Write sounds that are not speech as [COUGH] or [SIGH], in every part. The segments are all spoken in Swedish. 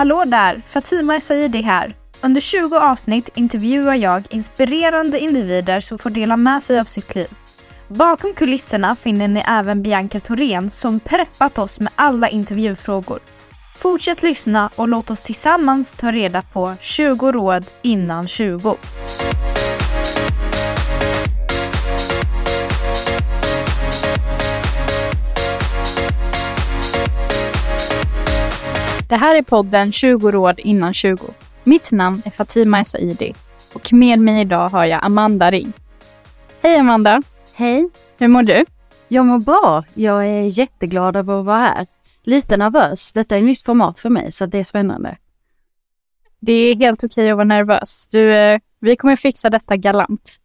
Hallå där! Fatima Saidi här. Under 20 avsnitt intervjuar jag inspirerande individer som får dela med sig av sitt liv. Bakom kulisserna finner ni även Bianca Thorén som preppat oss med alla intervjufrågor. Fortsätt lyssna och låt oss tillsammans ta reda på 20 råd innan 20. Det här är podden 20 råd innan 20. Mitt namn är Fatima Essaidi och med mig idag har jag Amanda Ring. Hej Amanda! Hej! Hur mår du? Jag mår bra. Jag är jätteglad över att vara här. Lite nervös. Detta är ett nytt format för mig så det är spännande. Det är helt okej att vara nervös. Du, eh, vi kommer fixa detta galant.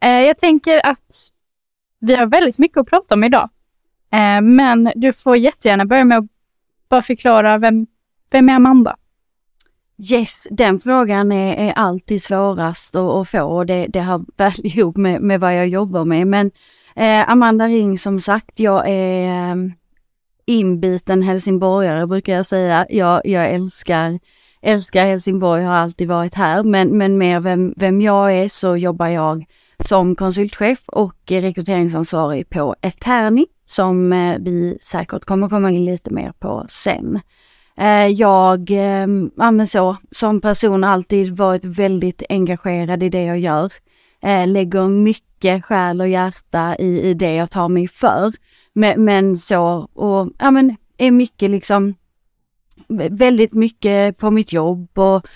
Eh, jag tänker att vi har väldigt mycket att prata om idag. Eh, men du får jättegärna börja med att bara förklara vem, vem är Amanda? Yes, den frågan är, är alltid svårast att, att få och det, det har väl [LAUGHS] ihop med, med vad jag jobbar med. Men eh, Amanda Ring som sagt, jag är eh, inbiten helsingborgare brukar jag säga. Jag, jag älskar, älskar Helsingborg, har alltid varit här. Men, men mer vem, vem jag är så jobbar jag som konsultchef och rekryteringsansvarig på Eterni som eh, vi säkert kommer komma in lite mer på sen. Eh, jag, ehm, ja men så, som person alltid varit väldigt engagerad i det jag gör. Eh, lägger mycket själ och hjärta i, i det jag tar mig för. Men, men så, och ja men är mycket liksom, väldigt mycket på mitt jobb och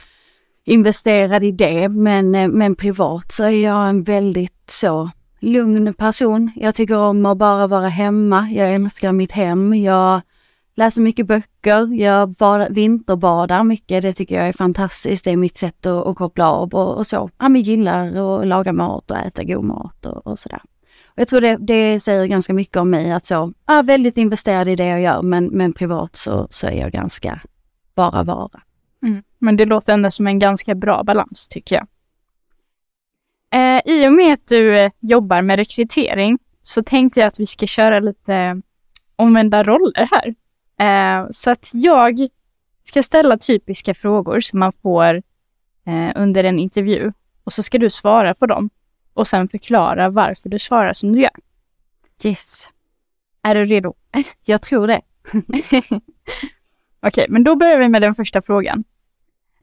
investerad i det. Men, eh, men privat så är jag en väldigt så lugn person. Jag tycker om att bara vara hemma. Jag älskar mitt hem. Jag läser mycket böcker. Jag bad, vinterbadar mycket. Det tycker jag är fantastiskt. Det är mitt sätt att, att koppla av och, och så. Ja, men gillar att laga mat och äta god mat och, och sådär. Och jag tror det, det säger ganska mycket om mig att så, ja, väldigt investerad i det jag gör men, men privat så, så är jag ganska bara vara. Mm. Men det låter ändå som en ganska bra balans tycker jag. Eh, I och med att du eh, jobbar med rekrytering så tänkte jag att vi ska köra lite omvända roller här. Eh, så att jag ska ställa typiska frågor som man får eh, under en intervju och så ska du svara på dem och sen förklara varför du svarar som du gör. Yes. Är du redo? [LAUGHS] Jag tror det. [LAUGHS] Okej, okay, men då börjar vi med den första frågan.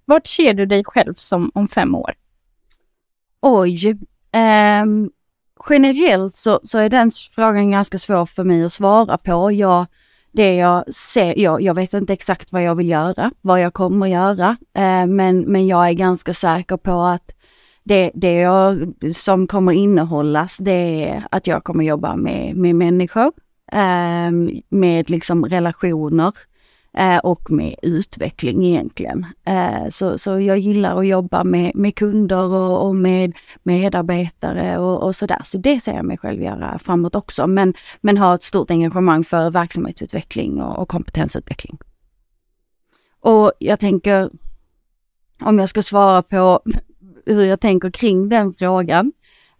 Vart ser du dig själv som om fem år? Oj. Um, generellt så, så är den frågan ganska svår för mig att svara på. Jag, det jag ser, jag, jag vet inte exakt vad jag vill göra, vad jag kommer göra, eh, men, men jag är ganska säker på att det, det jag, som kommer innehållas, det är att jag kommer jobba med, med människor, eh, med liksom relationer, eh, och med utveckling egentligen. Eh, så, så jag gillar att jobba med, med kunder och, och med medarbetare och, och sådär. Så det ser jag mig själv göra framåt också. Men, men ha ett stort engagemang för verksamhetsutveckling och, och kompetensutveckling. Och jag tänker, om jag ska svara på hur jag tänker kring den frågan,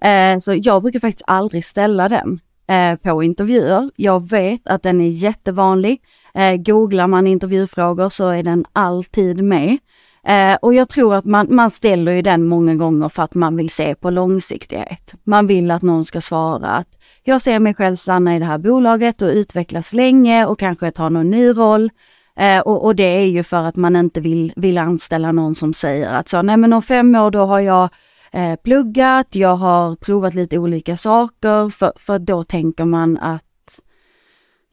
eh, så jag brukar faktiskt aldrig ställa den eh, på intervjuer. Jag vet att den är jättevanlig. Eh, googlar man intervjufrågor så är den alltid med. Eh, och jag tror att man, man ställer ju den många gånger för att man vill se på långsiktighet. Man vill att någon ska svara att jag ser mig själv stanna i det här bolaget och utvecklas länge och kanske ta någon ny roll. Eh, och, och, det är ju för att man inte vill, vill anställa någon som säger att så, nej men om fem år då har jag eh, pluggat, jag har provat lite olika saker, för, för då tänker man att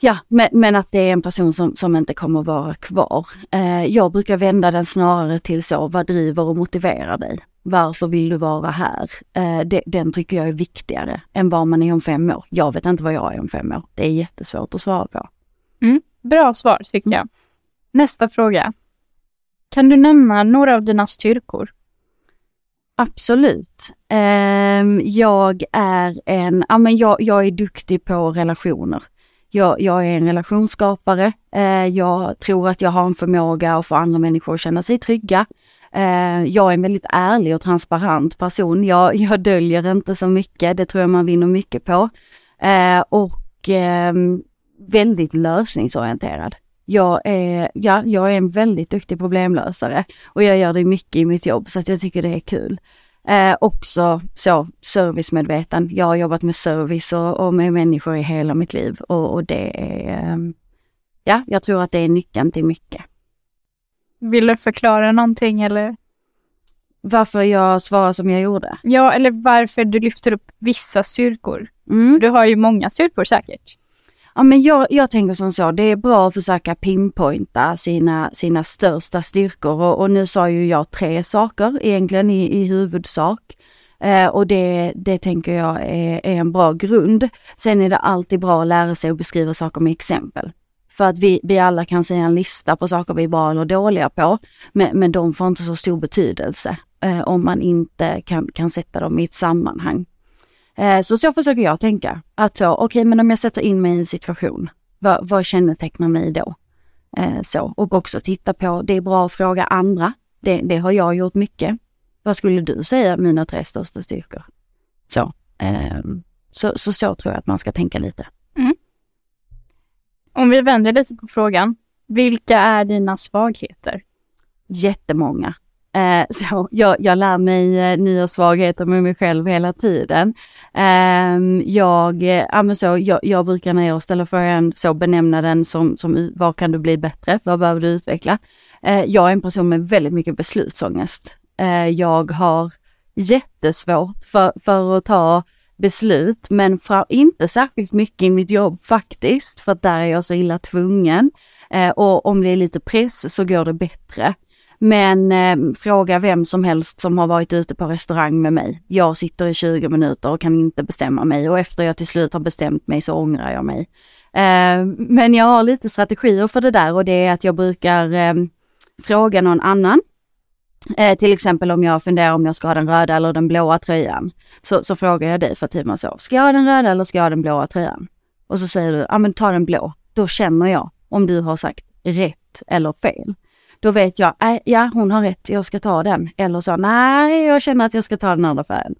Ja, men, men, att det är en person som, som inte kommer vara kvar. Eh, jag brukar vända den snarare till så, vad driver och motiverar dig? Varför vill du vara här? Eh, det, den tycker jag är viktigare än vad man är om fem år. Jag vet inte vad jag är om fem år. Det är jättesvårt att svara på. Mm, bra svar tycker jag. Nästa fråga. Kan du nämna några av dina styrkor? Absolut. Um, jag är en, ja men jag, jag är duktig på relationer. Jag, jag är en relationsskapare. Eh, jag tror att jag har en förmåga att få andra människor att känna sig trygga. Eh, jag är en väldigt ärlig och transparent person. Jag, jag döljer inte så mycket, det tror jag man vinner mycket på. Eh, och ehm, väldigt lösningsorienterad Jag är, ja, jag är en väldigt duktig problemlösare och jag gör det mycket i mitt jobb så att jag tycker det är kul. Eh, också så servicemedveten. Jag har jobbat med service och, och med människor i hela mitt liv och, och det är, eh, ja, jag tror att det är nyckeln till mycket. Vill du förklara någonting eller? Varför jag svarar som jag gjorde? Ja, eller varför du lyfter upp vissa styrkor. Mm. Du har ju många styrkor säkert. Ja, men jag, jag tänker som så, det är bra att försöka pinpointa sina, sina största styrkor och, och nu sa ju jag tre saker egentligen i, i huvudsak. Eh, och det, det tänker jag är, är en bra grund. Sen är det alltid bra att lära sig att beskriva saker med exempel. För att vi, vi alla kan säga en lista på saker vi är bra eller dåliga på, men, men de får inte så stor betydelse eh, om man inte kan, kan sätta dem i ett sammanhang. Eh, så så försöker jag tänka. Att så, okej okay, men om jag sätter in mig i en situation, vad, vad kännetecknar mig då? Eh, så, och också titta på, det är bra att fråga andra. Det, det har jag gjort mycket. Vad skulle du säga mina tre största styrkor? Så, eh, så, så, så tror jag att man ska tänka lite. Mm. Om vi vänder lite på frågan, vilka är dina svagheter? Jättemånga. Eh, så jag, jag lär mig eh, nya svagheter med mig själv hela tiden. Eh, jag, eh, så, jag, jag brukar när jag ställer frågan så benämna den som, som vad kan du bli bättre? Vad behöver du utveckla? Eh, jag är en person med väldigt mycket beslutsångest. Eh, jag har jättesvårt för, för att ta beslut, men fra, inte särskilt mycket i mitt jobb faktiskt, för där är jag så illa tvungen. och om det är lite press så går det bättre. Men eh, fråga vem som helst som har varit ute på restaurang med mig. Jag sitter i 20 minuter och kan inte bestämma mig och efter jag till slut har bestämt mig så ångrar jag mig. Eh, men jag har lite strategier för det där och det är att jag brukar eh, fråga någon annan. Eh, till exempel om jag funderar om jag ska ha den röda eller den blåa tröjan. Så, så frågar jag dig Fatima så, ska jag ha den röda eller ska jag ha den blåa tröjan? Och så säger du, ja men ta den blå. Då känner jag om du har sagt rätt eller fel. Då vet jag, äh, ja hon har rätt, jag ska ta den. Eller så, nej jag känner att jag ska ta den andra färgen.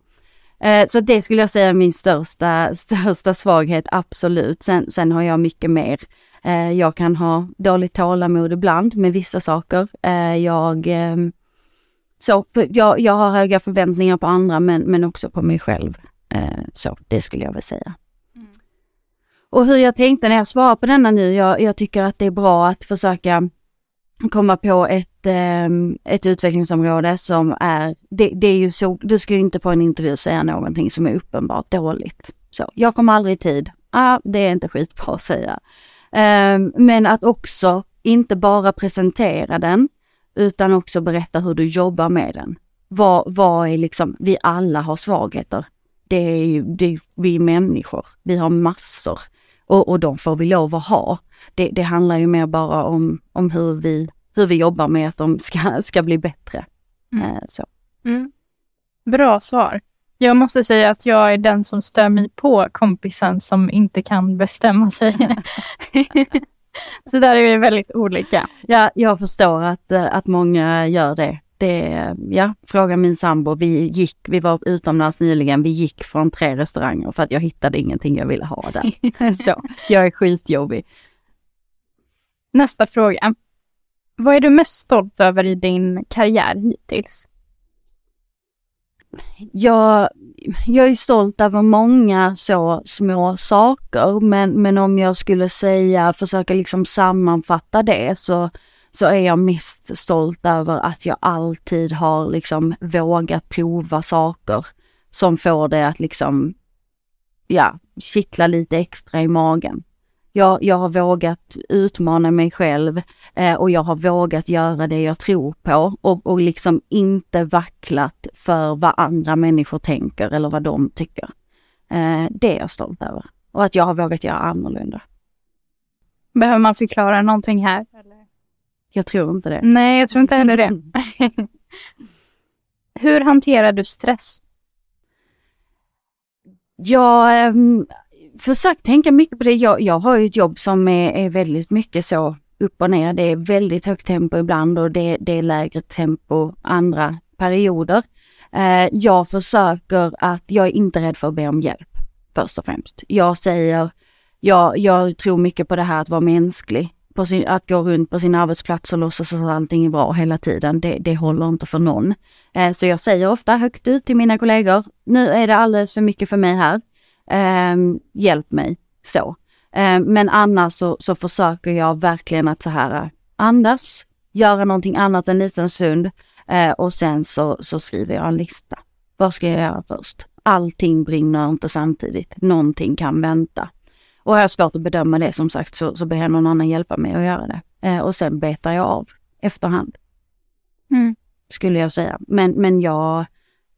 Eh, så det skulle jag säga är min största, [LAUGHS] största svaghet, absolut. Sen, sen har jag mycket mer. Eh, jag kan ha dåligt tålamod ibland med vissa saker. Eh, jag, ehm, så, jag, jag har höga förväntningar på andra men, men också på mig själv. Så det skulle jag väl säga. Mm. Och hur jag tänkte när jag svarar på denna nu, jag, jag tycker att det är bra att försöka komma på ett, eh, ett utvecklingsområde som är, det, det, är ju så, du ska ju inte på en intervju säga någonting som är uppenbart dåligt. Så, jag kommer aldrig i tid. Ah, det är inte skitbra att säga. Eh, men att också inte bara presentera den, utan också berätta hur du jobbar med den. Vad, vad är liksom, vi alla har svagheter. Det är ju, det är vi människor, vi har massor. Och, och de får vi lov att ha. Det, det handlar ju mer bara om, om hur, vi, hur vi jobbar med att de ska, ska bli bättre. Mm. Eh, så. Mm. Bra svar. Jag måste säga att jag är den som stör mig på kompisen som inte kan bestämma sig. [LAUGHS] så där är vi väldigt olika. Ja, jag förstår att, eh, att många gör det det, ja, fråga min sambo. Vi gick, vi var utomlands nyligen, vi gick från tre restauranger för att jag hittade ingenting jag ville ha där. [LAUGHS] Så, jag är skitjobbig. Nästa fråga. Vad är du mest stolt över i din karriär hittills? Jag, jag är stolt över många så små saker, men, men om jag skulle säga, försöka liksom sammanfatta det så så är jag mest stolt över att jag alltid har liksom vågat prova saker som får det att liksom, ja, kittla lite extra i magen. Jag, jag har vågat utmana mig själv eh, och jag har vågat göra det jag tror på och, och liksom inte vacklat för vad andra människor tänker eller vad de tycker. Eh, det är jag stolt över. Och att jag har vågat göra annorlunda. Behöver man förklara någonting här? Jag tror inte det. Nej, jag tror inte heller det. [LAUGHS] Hur hanterar du stress? Jag um, försökt tänka mycket på det. Jag, jag har ju ett jobb som är, är, väldigt mycket så upp och ner. Det är väldigt högt tempo ibland och det, det är lägre tempo andra perioder. Uh, jag försöker att, jag är inte rädd för att be om hjälp först och främst. Jag säger, jag, jag tror mycket på det här att vara mänsklig sin, att gå runt på sin arbetsplats och låtsas att allting är bra hela tiden, det, det håller inte för någon. Eh, så jag säger ofta högt ut till mina kollegor, nu är det alldeles för mycket för mig här. Eh, hjälp mig. Så. Eh, men annars så, så försöker jag verkligen att så här andas, göra någonting annat en liten stund eh, och sen så, så skriver jag en lista. Vad ska jag göra först? Allting brinner inte samtidigt. Någonting kan vänta. Och har jag svårt att bedöma det som sagt så, så ber någon annan hjälpa mig att göra det. Eh, och sen betar jag av efterhand. Mm. Skulle jag säga. Men, men jag,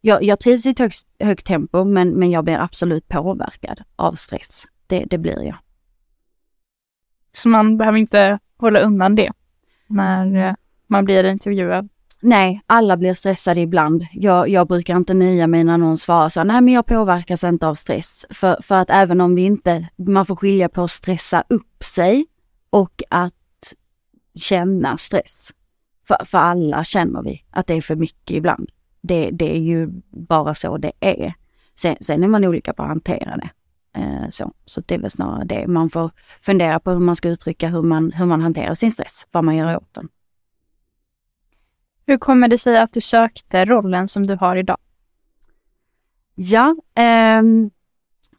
jag, jag trivs i ett högt, högt tempo men, men jag blir absolut påverkad av stress. Det, det blir jag. Så man behöver inte hålla undan det när eh, man blir intervjuad? Nej, alla blir stressade ibland. Jag, jag brukar inte nöja mig när någon svarar så, nej men jag påverkas inte av stress. För, för att även om vi inte, man får skilja på att stressa upp sig och att känna stress. För, för alla känner vi att det är för mycket ibland. Det, det är ju bara så det är. Sen, sen är man olika på att hantera det. Eh, så, så det är väl snarare det. Man får fundera på hur man ska uttrycka hur man, hur man hanterar sin stress, vad man gör åt den. Hur kommer det sig att du sökte rollen som du har idag? Ja, eh,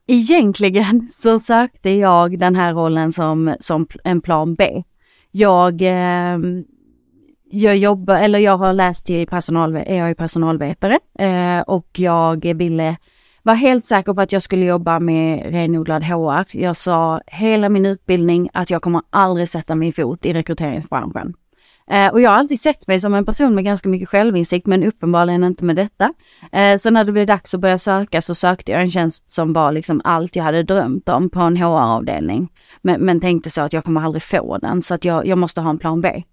egentligen [LAUGHS] så sökte jag den här rollen som, som en plan B. Jag, eh, jag jobbar, eller jag har läst till personal, jag är personalvetare eh, och jag ville var helt säker på att jag skulle jobba med renodlad HR. Jag sa hela min utbildning att jag kommer aldrig sätta min fot i rekryteringsbranschen. Eh, och jag har alltid sett mig som en person med ganska mycket självinsikt men uppenbarligen inte med detta. Eh, så när det blev dags att börja söka så sökte jag en tjänst som var liksom allt jag hade drömt om på en HR-avdelning. Men, men tänkte så att jag kommer aldrig få den så att jag, jag måste ha en plan B.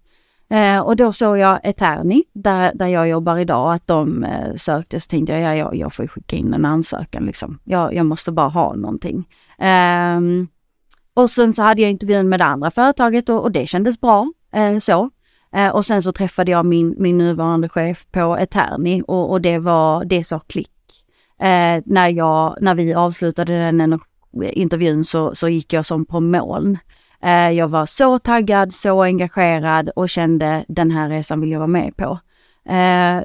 Eh, och då såg jag Eterni, där, där jag jobbar idag, att de eh, sökte. Så tänkte jag, ja, jag, jag får skicka in en ansökan liksom. Jag, jag måste bara ha någonting. Eh, och sen så hade jag intervjun med det andra företaget och, och det kändes bra. Eh, så. Eh, och sen så träffade jag min, min nuvarande chef på Eterni och, och det var, det sa klick. Eh, när, jag, när vi avslutade den intervjun så, så gick jag som på moln. Eh, jag var så taggad, så engagerad och kände den här resan vill jag vara med på. Eh,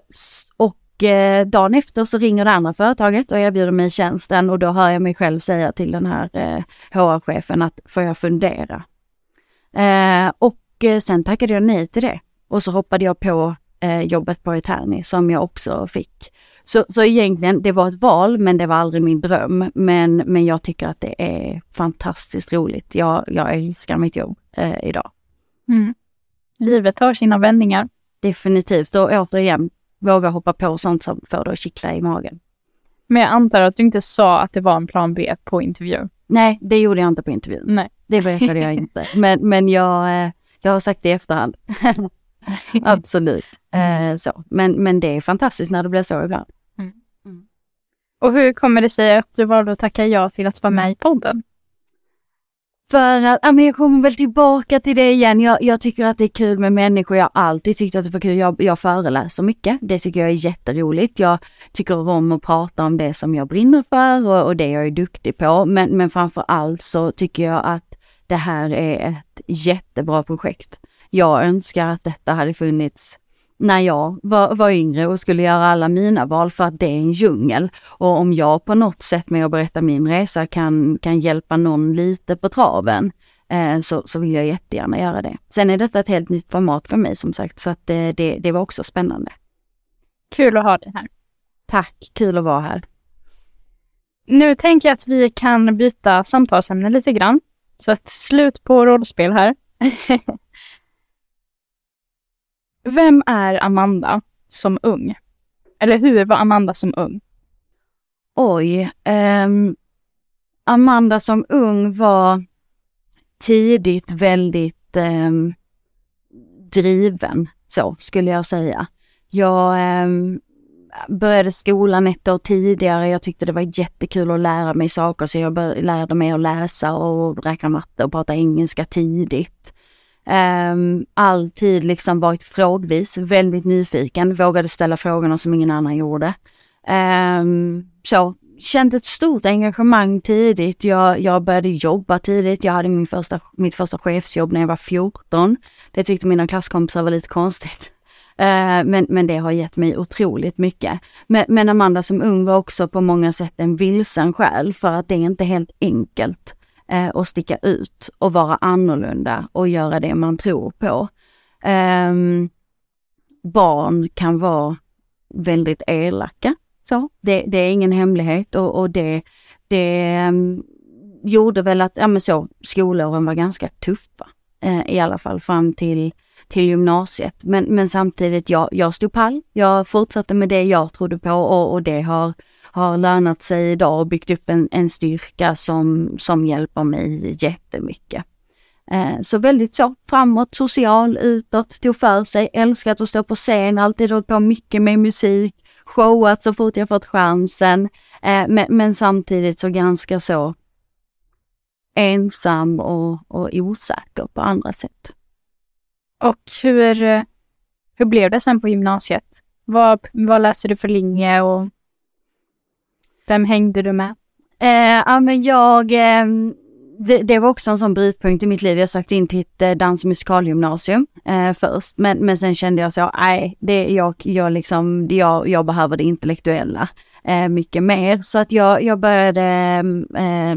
och eh, dagen efter så ringer det andra företaget och erbjuder mig tjänsten och då hör jag mig själv säga till den här eh, HR-chefen att får jag fundera? Eh, och sen tackade jag nej till det och så hoppade jag på jobbet på Eterni som jag också fick. Så, så egentligen, det var ett val men det var aldrig min dröm. Men, men jag tycker att det är fantastiskt roligt. Jag, jag älskar mitt jobb eh, idag. Mm. Livet tar sina vändningar. Definitivt och återigen, våga hoppa på sånt som får dig att kittla i magen. Men jag antar att du inte sa att det var en plan B på intervju? Nej, det gjorde jag inte på intervjun. Nej. Det berättade jag inte. Men, men jag, eh, jag har sagt det i efterhand. [LAUGHS] Absolut. Eh, så. Men, men det är fantastiskt när det blir så ibland. Och hur kommer det sig att du valde att tacka ja till att vara med i podden? För att, ja men jag kommer väl tillbaka till det igen. Jag, jag, tycker att det är kul med människor. Jag har alltid tyckt att det var kul. Jag, jag föreläser mycket. Det tycker jag är jätteroligt. Jag tycker om att prata om det som jag brinner för och, och det jag är duktig på. Men, men framför allt så tycker jag att det här är ett jättebra projekt. Jag önskar att detta hade funnits när jag var, var yngre och skulle göra alla mina val för att det är en djungel. Och om jag på något sätt med att berätta min resa kan, kan hjälpa någon lite på traven eh, så, så vill jag jättegärna göra det. Sen är detta ett helt nytt format för mig som sagt så att det, det, det var också spännande. Kul att ha dig här. Tack, kul att vara här. Nu tänker jag att vi kan byta samtalsämne lite grann. Så ett slut på rollspel här. [LAUGHS] Vem är Amanda som ung? Eller hur var Amanda som ung? Oj. Um, Amanda som ung var tidigt väldigt um, driven, så skulle jag säga. Jag um, började skolan ett år tidigare. Jag tyckte det var jättekul att lära mig saker så jag började, lärde mig att läsa och räkna matte och prata engelska tidigt. Um, alltid liksom varit frågvis, väldigt nyfiken, vågade ställa frågorna som ingen annan gjorde. Um, så känt ett stort engagemang tidigt. Jag, jag började jobba tidigt. Jag hade min första, mitt första chefsjobb när jag var 14. Det tyckte mina klasskompisar var lite konstigt. Eh, men, men det har gett mig otroligt mycket. Men, men Amanda som ung var också på många sätt en vilsen själ för att det är inte helt enkelt eh, att sticka ut och vara annorlunda och göra det man tror på. Um, barn kan vara väldigt elaka. Så, det, det är ingen hemlighet och, och det, det um, gjorde väl att ja, men så, skolåren var ganska tuffa. Eh, I alla fall fram till, till gymnasiet. Men, men samtidigt, jag, jag stod pall. Jag fortsatte med det jag trodde på och, och det har, har lönat sig idag och byggt upp en, en styrka som, som hjälper mig jättemycket. Eh, så väldigt så framåt, social, utåt, tog för sig, älskat att stå på scen, alltid hållit på mycket med musik, showat så fort jag fått chansen. Eh, men, men, samtidigt så ganska så ensam och, och osäker på andra sätt. Och hur, hur blev det sen på gymnasiet? Vad, vad läste du för linje och vem hängde du med? Eh, ja, men jag eh, det, det, var också en sån brytpunkt i mitt liv. Jag sökte in till ett eh, dans och musikalgymnasium eh, först. Men, men sen kände jag så, nej, det, jag, jag, liksom, jag, jag behöver det intellektuella eh, mycket mer. Så att jag, jag började eh,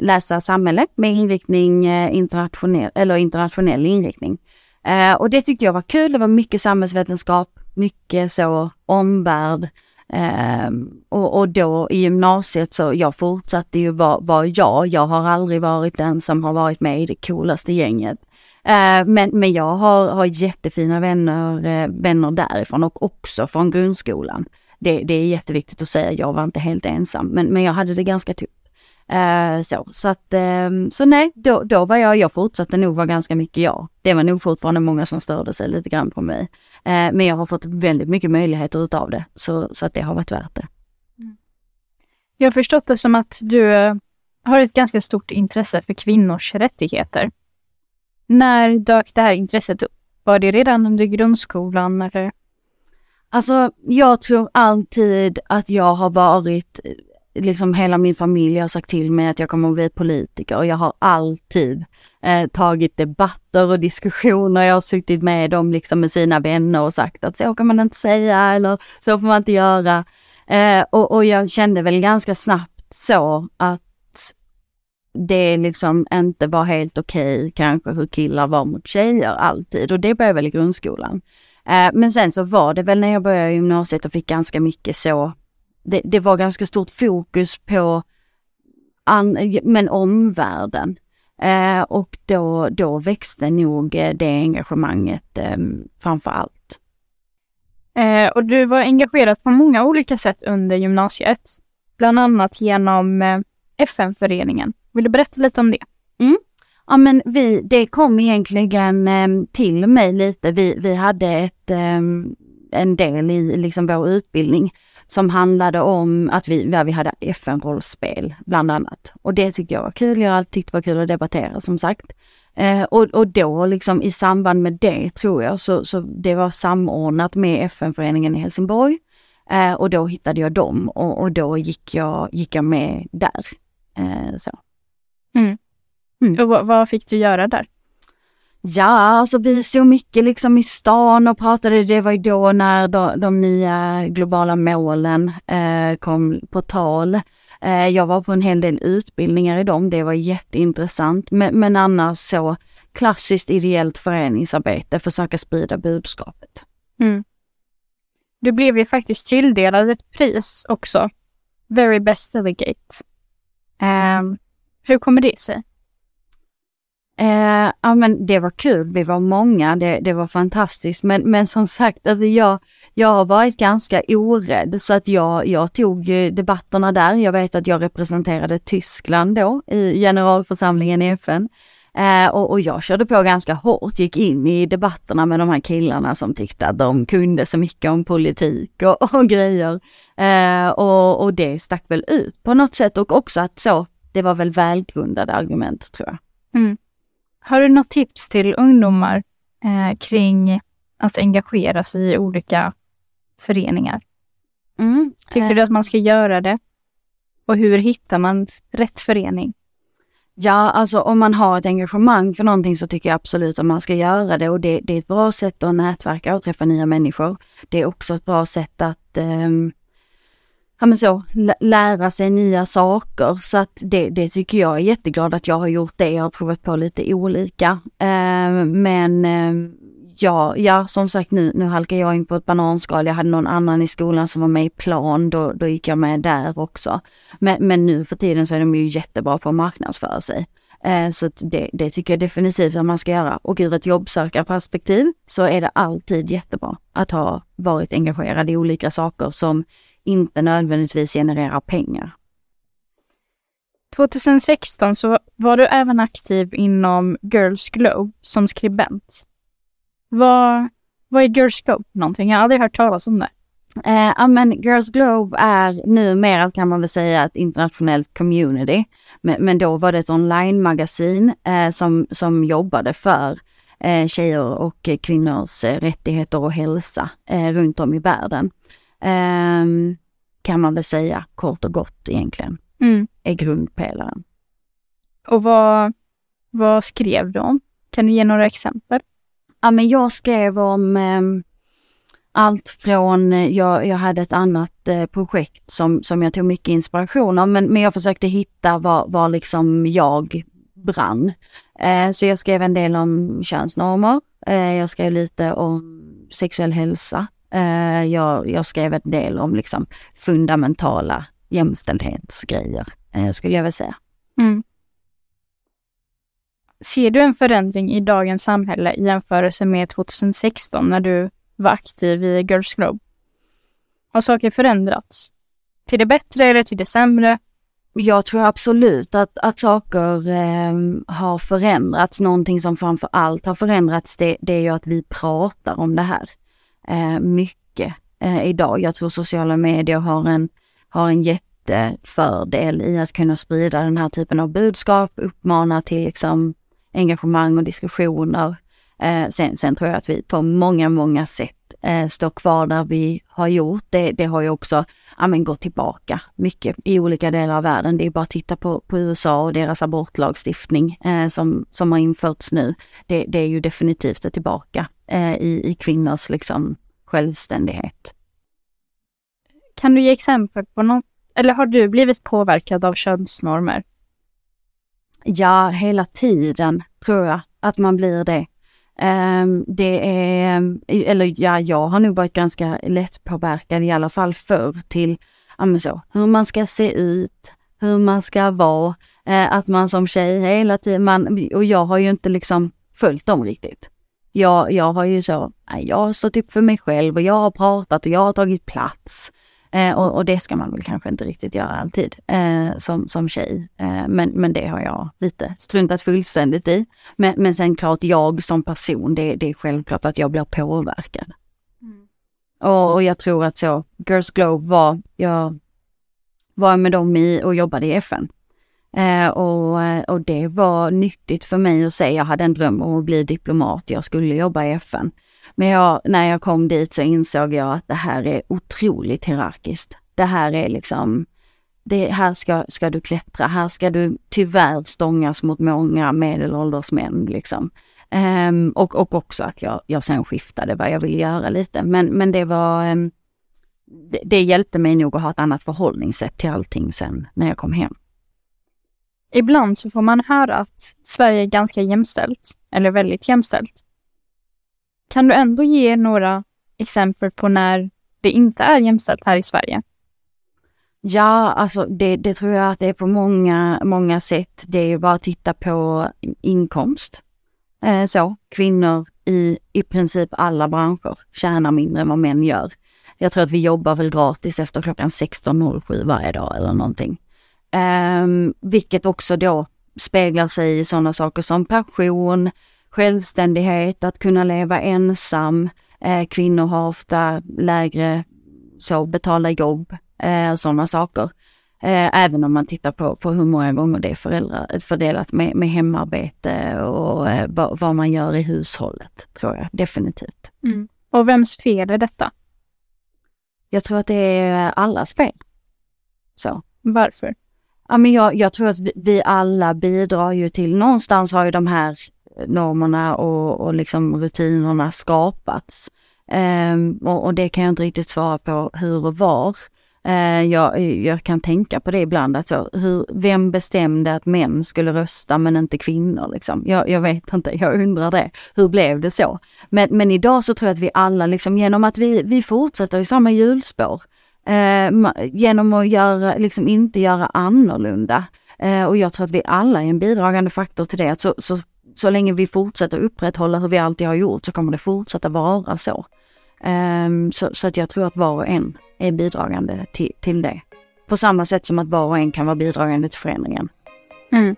läsa samhälle med inriktning eh, internationell, eller internationell inriktning. Eh, och det tyckte jag var kul. Det var mycket samhällsvetenskap, mycket så omvärld. Eh, och, och, då i gymnasiet så jag fortsatte ju vara var jag. Jag har aldrig varit den som har varit med i det coolaste gänget. Eh, men, men jag har, har jättefina vänner, eh, vänner därifrån och också från grundskolan. Det, det är jätteviktigt att säga, jag var inte helt ensam, men, men jag hade det ganska tufft. Uh, så, så att, um, så nej, då, då var jag, jag fortsatte nog vara ganska mycket jag. Det var nog fortfarande många som störde sig lite grann på mig. Uh, men jag har fått väldigt mycket möjligheter utav det, så, så att det har varit värt det. Mm. Jag har förstått det som att du uh, har ett ganska stort intresse för kvinnors rättigheter. När dök det här intresset upp? Var det redan under grundskolan eller? Alltså, jag tror alltid att jag har varit liksom hela min familj har sagt till mig att jag kommer att bli politiker och jag har alltid eh, tagit debatter och diskussioner. Jag har suttit med dem liksom med sina vänner och sagt att så kan man inte säga eller så får man inte göra. Eh, och, och jag kände väl ganska snabbt så att det liksom inte var helt okej okay, kanske hur killar var mot tjejer alltid och det började väl i grundskolan. Eh, men sen så var det väl när jag började gymnasiet och fick ganska mycket så det, det var ganska stort fokus på an, men omvärlden. Eh, och då, då växte nog eh, det engagemanget eh, framför allt. Eh, och du var engagerad på många olika sätt under gymnasiet. Bland annat genom eh, FN-föreningen. Vill du berätta lite om det? Mm. Ja men vi, det kom egentligen eh, till mig lite. Vi, vi hade ett, eh, en del i liksom vår utbildning som handlade om att vi, ja, vi hade FN-rollspel bland annat. Och det tyckte jag var kul. Jag har alltid tyckt det var kul att debattera som sagt. Eh, och, och då liksom i samband med det tror jag så, så det var samordnat med FN-föreningen i Helsingborg. Eh, och då hittade jag dem och, och då gick jag, gick jag med där. Eh, så. Mm. Mm. Och vad, vad fick du göra där? Ja, alltså vi såg mycket liksom i stan och pratade, det var ju då när de, de nya globala målen eh, kom på tal. Eh, jag var på en hel del utbildningar i dem, det var jätteintressant. Men, men annars så klassiskt ideellt föreningsarbete, försöka sprida budskapet. Mm. Du blev ju faktiskt tilldelad ett pris också. Very best delegate. Um, hur kommer det sig? Eh, ja men det var kul, vi var många, det, det var fantastiskt. Men, men som sagt, alltså jag, jag har varit ganska orädd så att jag, jag tog debatterna där. Jag vet att jag representerade Tyskland då i generalförsamlingen i FN. Eh, och, och, jag körde på ganska hårt, gick in i debatterna med de här killarna som tyckte att de kunde så mycket om politik och, [LAUGHS] och grejer. Eh, och, och det stack väl ut på något sätt och också att så, det var väl välgrundade argument tror jag. Mm. Har du något tips till ungdomar eh, kring att engagera sig i olika föreningar? Mm. Tycker eh. du att man ska göra det? Och hur hittar man rätt förening? Ja, alltså om man har ett engagemang för någonting så tycker jag absolut att man ska göra det och det, det är ett bra sätt att nätverka och träffa nya människor. Det är också ett bra sätt att um, ja, men så, lära sig nya saker. Så att det, det tycker jag är jätteglad att jag har gjort det. Jag har provat på lite olika. Eh, men eh, ja, ja, som sagt nu, nu halkar jag in på ett bananskal. Jag hade någon annan i skolan som var med i plan, då, då gick jag med där också. Men, men nu för tiden så är de ju jättebra på att marknadsföra sig. Eh, så det, det, tycker jag definitivt att man ska göra. Och ur ett jobbsökarperspektiv så är det alltid jättebra att ha varit engagerad i olika saker som inte nödvändigtvis genererar pengar. 2016 så var du även aktiv inom Girls Globe som skribent. Vad, vad är Girls Globe för någonting? Jag har aldrig hört talas om det. Eh, ja, men Girls Globe är numera kan man väl säga ett internationellt community. Men, men då var det ett online-magasin eh, som, som jobbade för eh, tjejer och kvinnors eh, rättigheter och hälsa eh, runt om i världen. Ehm, kan man väl säga kort och gott egentligen. Mm. Är grundpelaren. Och vad, vad skrev du om? Kan du ge några exempel? Ja, men jag skrev om eh, allt från, eh, jag, jag hade ett annat eh, projekt som, som jag tog mycket inspiration av, men, men jag försökte hitta vad, vad liksom jag brann. Eh, så jag skrev en del om könsnormer. Eh, jag skrev lite om sexuell hälsa. Eh, jag, jag skrev en del om liksom fundamentala jämställdhetsgrejer, eh, skulle jag vilja säga. Mm. Ser du en förändring i dagens samhälle i jämförelse med 2016 när du var aktiv i Girls Globe? Har saker förändrats? Till det bättre eller till det sämre? Jag tror absolut att, att saker eh, har förändrats. Någonting som framför allt har förändrats det, det är ju att vi pratar om det här eh, mycket eh, idag. Jag tror sociala medier har en, har en jättefördel i att kunna sprida den här typen av budskap, uppmana till liksom engagemang och diskussioner. Eh, sen, sen tror jag att vi på många, många sätt eh, står kvar där vi har gjort. Det, det har ju också ja, men, gått tillbaka mycket i olika delar av världen. Det är bara att titta på, på USA och deras abortlagstiftning eh, som, som har införts nu. Det, det är ju definitivt tillbaka eh, i, i kvinnors liksom, självständighet. Kan du ge exempel på något, eller har du blivit påverkad av könsnormer? Ja, hela tiden tror jag att man blir det. Um, det är, eller ja, jag har nog varit ganska lätt påverkad i alla fall förr till ja, så, hur man ska se ut, hur man ska vara, uh, att man som tjej hela tiden, man, och jag har ju inte liksom följt dem riktigt. Jag, jag har ju så, jag har stått upp för mig själv och jag har pratat och jag har tagit plats. Eh, och, och, det ska man väl kanske inte riktigt göra alltid eh, som, som tjej. Eh, men, men det har jag lite struntat fullständigt i. Men, men sen klart jag som person, det, det är självklart att jag blir påverkad. Mm. Och, och, jag tror att så, Girls Globe var, jag var med dem i och jobbade i FN. Eh, och, eh, och det var nyttigt för mig att se, jag hade en dröm om att bli diplomat, jag skulle jobba i FN. Men jag, när jag kom dit så insåg jag att det här är otroligt hierarkiskt. Det här är liksom, det, här ska, ska du klättra, här ska du tyvärr stångas mot många medelålders män liksom. Um, och, och också att jag, jag sen skiftade vad jag ville göra lite. Men, men det var, um, det, det hjälpte mig nog att ha ett annat förhållningssätt till allting sen när jag kom hem. Ibland så får man höra att Sverige är ganska jämställt, eller väldigt jämställt. Kan du ändå ge några exempel på när det inte är jämställt här i Sverige? Ja, alltså det, det, tror jag att det är på många, många sätt. Det är ju bara att titta på inkomst. Eh, så, kvinnor i i princip alla branscher tjänar mindre än vad män gör. Jag tror att vi jobbar väl gratis efter klockan 16.07 varje dag eller någonting. Eh, vilket också då speglar sig i sådana saker som passion, självständighet, att kunna leva ensam. Eh, kvinnor har ofta lägre så betalda jobb eh, och sådana saker. Eh, även om man tittar på, på hur många gånger det är föräldrar, fördelat med, med hemarbete och eh, vad man gör i hushållet, tror jag definitivt. Mm. Och vems fel är detta? Jag tror att det är allas fel. Så. Varför? Ja, men jag, jag tror att vi, alla bidrar ju till, någonstans har ju de här eh, normerna och, och liksom rutinerna skapats. Um, och, och, det kan jag inte riktigt svara på hur och var. Uh, jag, jag, kan tänka på det ibland, alltså, hur, vem bestämde att män skulle rösta men inte kvinnor? Liksom? Jag, jag vet inte, jag undrar det. Hur blev det så? Men, men idag så tror jag att vi alla, liksom, genom att vi, vi fortsätter i samma hjulspår, eh, genom att göra, liksom inte göra annorlunda, Eh, och jag tror att vi alla är en bidragande faktor till det, att så, så så länge vi fortsätter upprätthålla hur vi alltid har gjort så kommer det fortsätta vara så. Eh, så, så, att jag tror att var och en är bidragande till, till det. På samma sätt som att var och en kan vara bidragande till förändringen. Mm.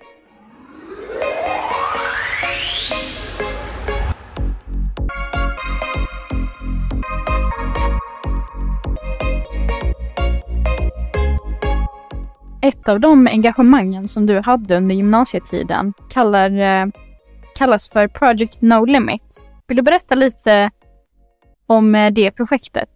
Ett av de engagemangen som du hade under gymnasietiden kallar eh, kallas för Project No Limit. Vill du berätta lite om eh, det projektet?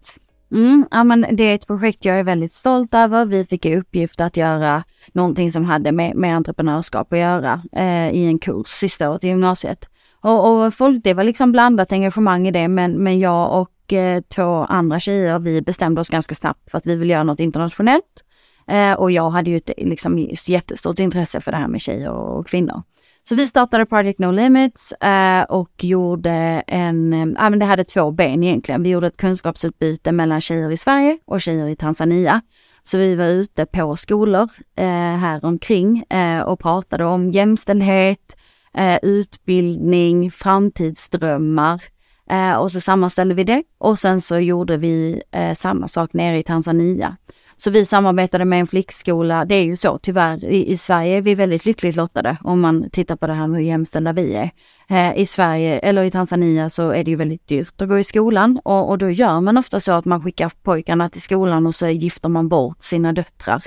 Mm, ja, men det är ett projekt jag är väldigt stolt över. Vi fick i uppgift att göra någonting som hade med, med entreprenörskap att göra eh, i en kurs sista året i gymnasiet. Och, och folk, det var liksom blandat engagemang i det, men, men jag och eh, två andra tjejer, vi bestämde oss ganska snabbt för att vi vill göra något internationellt. Eh, och jag hade ju ett liksom, jättestort intresse för det här med tjejer och kvinnor. Så vi startade Project No Limits eh, och gjorde en, eh, det hade två ben egentligen. Vi gjorde ett kunskapsutbyte mellan tjejer i Sverige och tjejer i Tanzania. Så vi var ute på skolor eh, här omkring eh, och pratade om jämställdhet, eh, utbildning, framtidsdrömmar. Eh, och så sammanställde vi det och sen så gjorde vi eh, samma sak nere i Tanzania. Så vi samarbetade med en flickskola. Det är ju så tyvärr, i, i Sverige är vi väldigt lyckligt lottade om man tittar på det här med hur jämställda vi är. Eh, I Sverige, eller i Tanzania, så är det ju väldigt dyrt att gå i skolan och, och då gör man ofta så att man skickar pojkarna till skolan och så gifter man bort sina döttrar.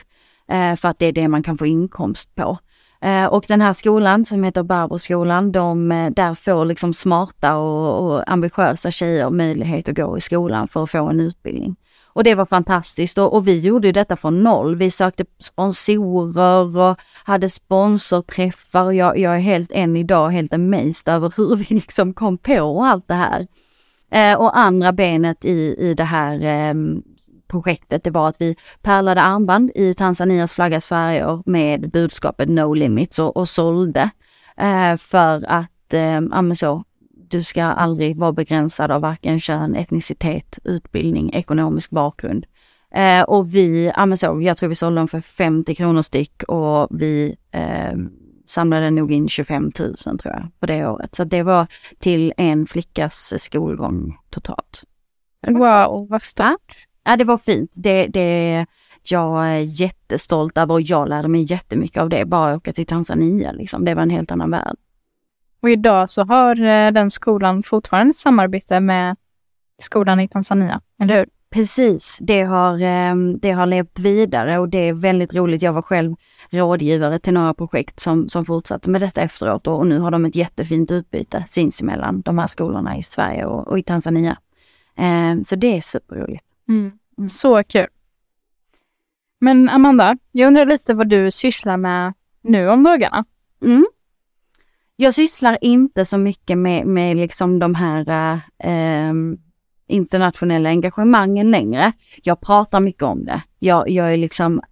Eh, för att det är det man kan få inkomst på. Eh, och den här skolan som heter Barbroskolan, de, eh, där får liksom smarta och, och ambitiösa tjejer möjlighet att gå i skolan för att få en utbildning. Och det var fantastiskt och, och vi gjorde detta från noll. Vi sökte sponsorer och hade sponsorträffar. Jag, jag är helt än idag helt amazed över hur vi liksom kom på allt det här. Eh, och andra benet i, i det här eh, projektet, det var att vi pärlade armband i Tanzanias flaggas färger med budskapet No Limits och, och sålde. Eh, för att, eh, så, du ska aldrig vara begränsad av varken kön, etnicitet, utbildning, ekonomisk bakgrund. Eh, och vi, ja men så, jag tror vi sålde dem för 50 kronor styck och vi eh, samlade nog in 25 000 tror jag på det året. Så det var till en flickas skolgång totalt. Wow, vad stort. Ja, det var fint. Det, det, jag är jättestolt över och jag lärde mig jättemycket av det. Bara åka till Tanzania liksom. Det var en helt annan värld. Och idag så har eh, den skolan fortfarande samarbete med skolan i Tanzania, eller hur? Precis, det har, ehm, det har levt vidare och det är väldigt roligt. Jag var själv rådgivare till några projekt som, som fortsatte med detta efteråt och nu har de ett jättefint utbyte sinsemellan, de här skolorna i Sverige och, och i Tanzania. Ehm, så det är superroligt. Mm. Så kul. Men Amanda, jag undrar lite vad du sysslar med nu om dagarna? Mm. Jag sysslar inte så mycket med, med liksom de här eh, ehm, internationella engagemangen längre. Jag pratar mycket om det. Jag, jag är liksom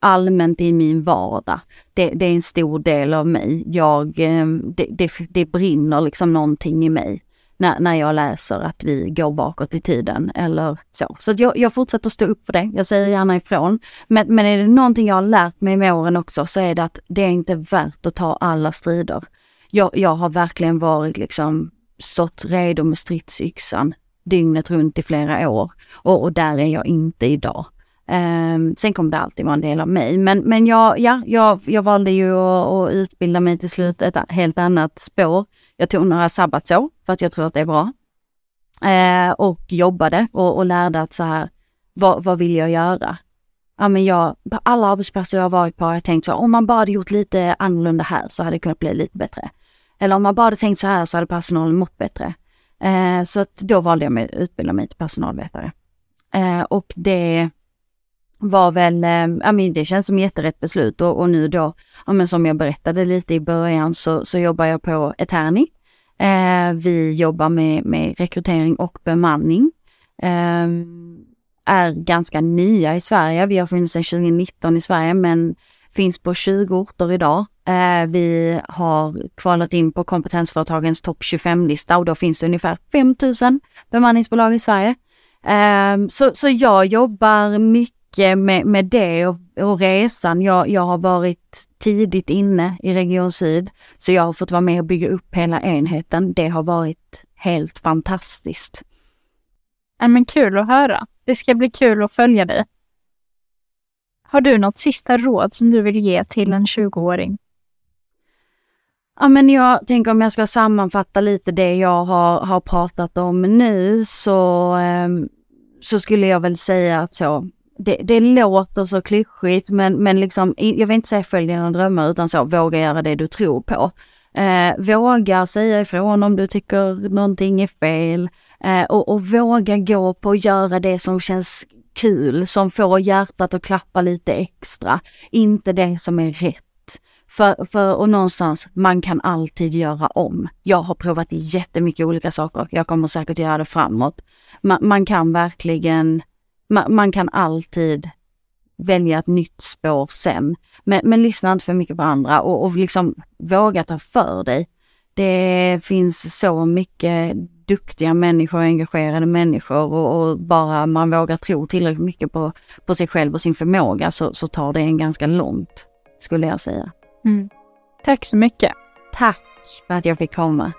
allmänt i min vardag. Det, det, är en stor del av mig. Jag, eh, det, det, det brinner liksom någonting i mig när, när jag läser att vi går bakåt i tiden eller så. Så jag, jag fortsätter stå upp för det. Jag säger gärna ifrån. Men, men är det någonting jag har lärt mig med åren också så är det att det är inte värt att ta alla strider jag, jag har verkligen varit liksom stått redo med stridsyxan dygnet runt i flera år och, och där är jag inte idag. Um, sen kommer det alltid vara en del av mig. Men, men jag, ja, jag, jag valde ju att, att utbilda mig till slut ett helt annat spår. Jag tog några sabbatsår för att jag tror att det är bra. Uh, och jobbade och, och lärde att så här, vad, vad vill jag göra? Ja men jag, på alla arbetsplatser jag har varit på har jag tänkt så, om man bara hade gjort lite annorlunda här så hade det kunnat bli lite bättre. Eller om man bara hade tänkt så här så hade personalen mått bättre. Eh, så att då valde jag att utbilda mig till personalvetare. Eh, och det, var väl, eh, ja men det känns som jätterätt beslut och, och nu då, ja men som jag berättade lite i början så, så jobbar jag på Eterni. Eh, vi jobbar med, med rekrytering och bemanning. Eh, är ganska nya i Sverige. Vi har funnits sedan 2019 i Sverige men finns på 20 orter idag. Eh, vi har kvalat in på kompetensföretagens topp 25-lista och då finns det ungefär 5000 bemanningsbolag i Sverige. Eh, så, så jag jobbar mycket med, med det och, och resan. Jag, jag har varit tidigt inne i Region Syd, så jag har fått vara med och bygga upp hela enheten. Det har varit helt fantastiskt. Ja, men kul att höra. Det ska bli kul att följa dig. Har du något sista råd som du vill ge till en 20-åring? Ja, men jag tänker om jag ska sammanfatta lite det jag har, har pratat om nu så, eh, så skulle jag väl säga att så, det, det låter så klyschigt men, men liksom, jag vill inte säga följ dina drömmar utan så, våga göra det du tror på. Eh, våga säga ifrån om du tycker någonting är fel eh, och, och våga gå på att göra det som känns kul, som får hjärtat att klappa lite extra. Inte det som är rätt. För, för, och någonstans, man kan alltid göra om. Jag har provat jättemycket olika saker. Jag kommer säkert göra det framåt. Man, man kan verkligen, man, man, kan alltid välja ett nytt spår sen. Men, men lyssna inte för mycket på andra och, och liksom våga ta för dig. Det finns så mycket duktiga människor, engagerade människor och, och, bara man vågar tro tillräckligt mycket på, på sig själv och sin förmåga så, så tar det en ganska långt, skulle jag säga. Mm. Tack så mycket. Tack för att jag fick komma.